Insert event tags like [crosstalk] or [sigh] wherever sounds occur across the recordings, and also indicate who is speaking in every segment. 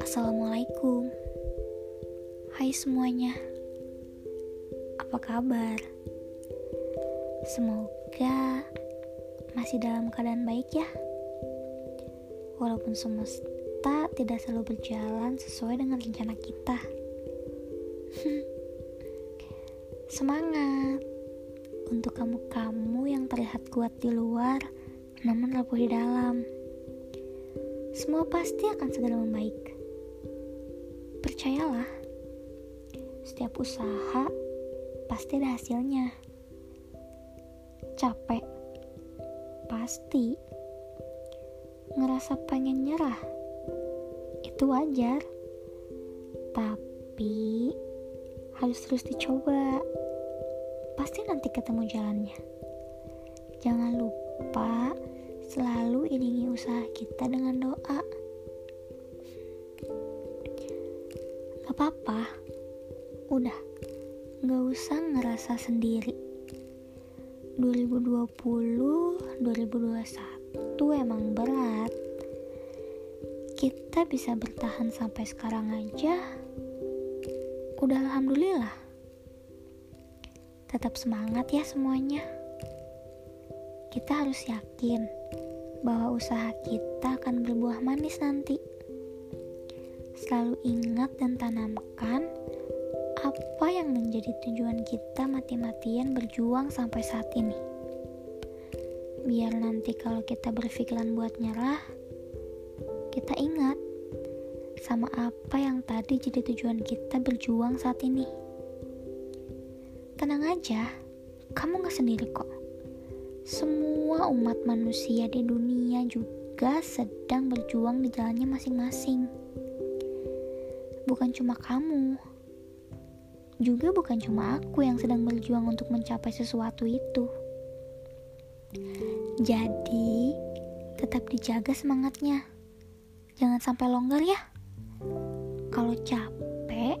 Speaker 1: Assalamualaikum. Hai semuanya. Apa kabar? Semoga masih dalam keadaan baik ya. Walaupun semesta tidak selalu berjalan sesuai dengan rencana kita. [laughs] Semangat. Untuk kamu-kamu yang terlihat kuat di luar namun rapuh di dalam. Semua pasti akan segera membaik. Percayalah, setiap usaha pasti ada hasilnya. Capek, pasti. Ngerasa pengen nyerah, itu wajar. Tapi harus terus dicoba. Pasti nanti ketemu jalannya. Jangan lupa selalu iringi usaha kita dengan doa. Gak apa-apa, udah, gak usah ngerasa sendiri. 2020, 2021 emang berat. Kita bisa bertahan sampai sekarang aja, udah alhamdulillah. Tetap semangat ya semuanya kita harus yakin bahwa usaha kita akan berbuah manis nanti. Selalu ingat dan tanamkan apa yang menjadi tujuan kita mati-matian berjuang sampai saat ini. Biar nanti kalau kita berpikiran buat nyerah, kita ingat sama apa yang tadi jadi tujuan kita berjuang saat ini. Tenang aja, kamu gak sendiri kok semua umat manusia di dunia juga sedang berjuang di jalannya masing-masing. Bukan cuma kamu, juga bukan cuma aku yang sedang berjuang untuk mencapai sesuatu itu. Jadi, tetap dijaga semangatnya. Jangan sampai longgar ya. Kalau capek,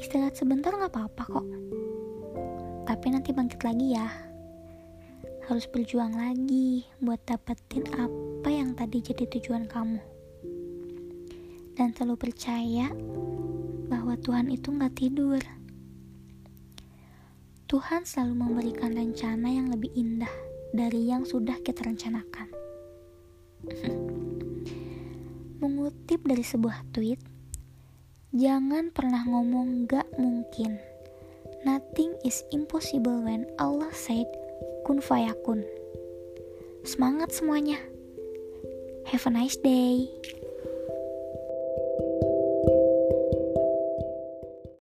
Speaker 1: istirahat sebentar nggak apa-apa kok. Tapi nanti bangkit lagi ya harus berjuang lagi buat dapetin apa yang tadi jadi tujuan kamu. Dan selalu percaya bahwa Tuhan itu nggak tidur. Tuhan selalu memberikan rencana yang lebih indah dari yang sudah kita rencanakan. [laughs] Mengutip dari sebuah tweet, jangan pernah ngomong gak mungkin. Nothing is impossible when Allah said kun fayakun. Semangat semuanya. Have a nice day.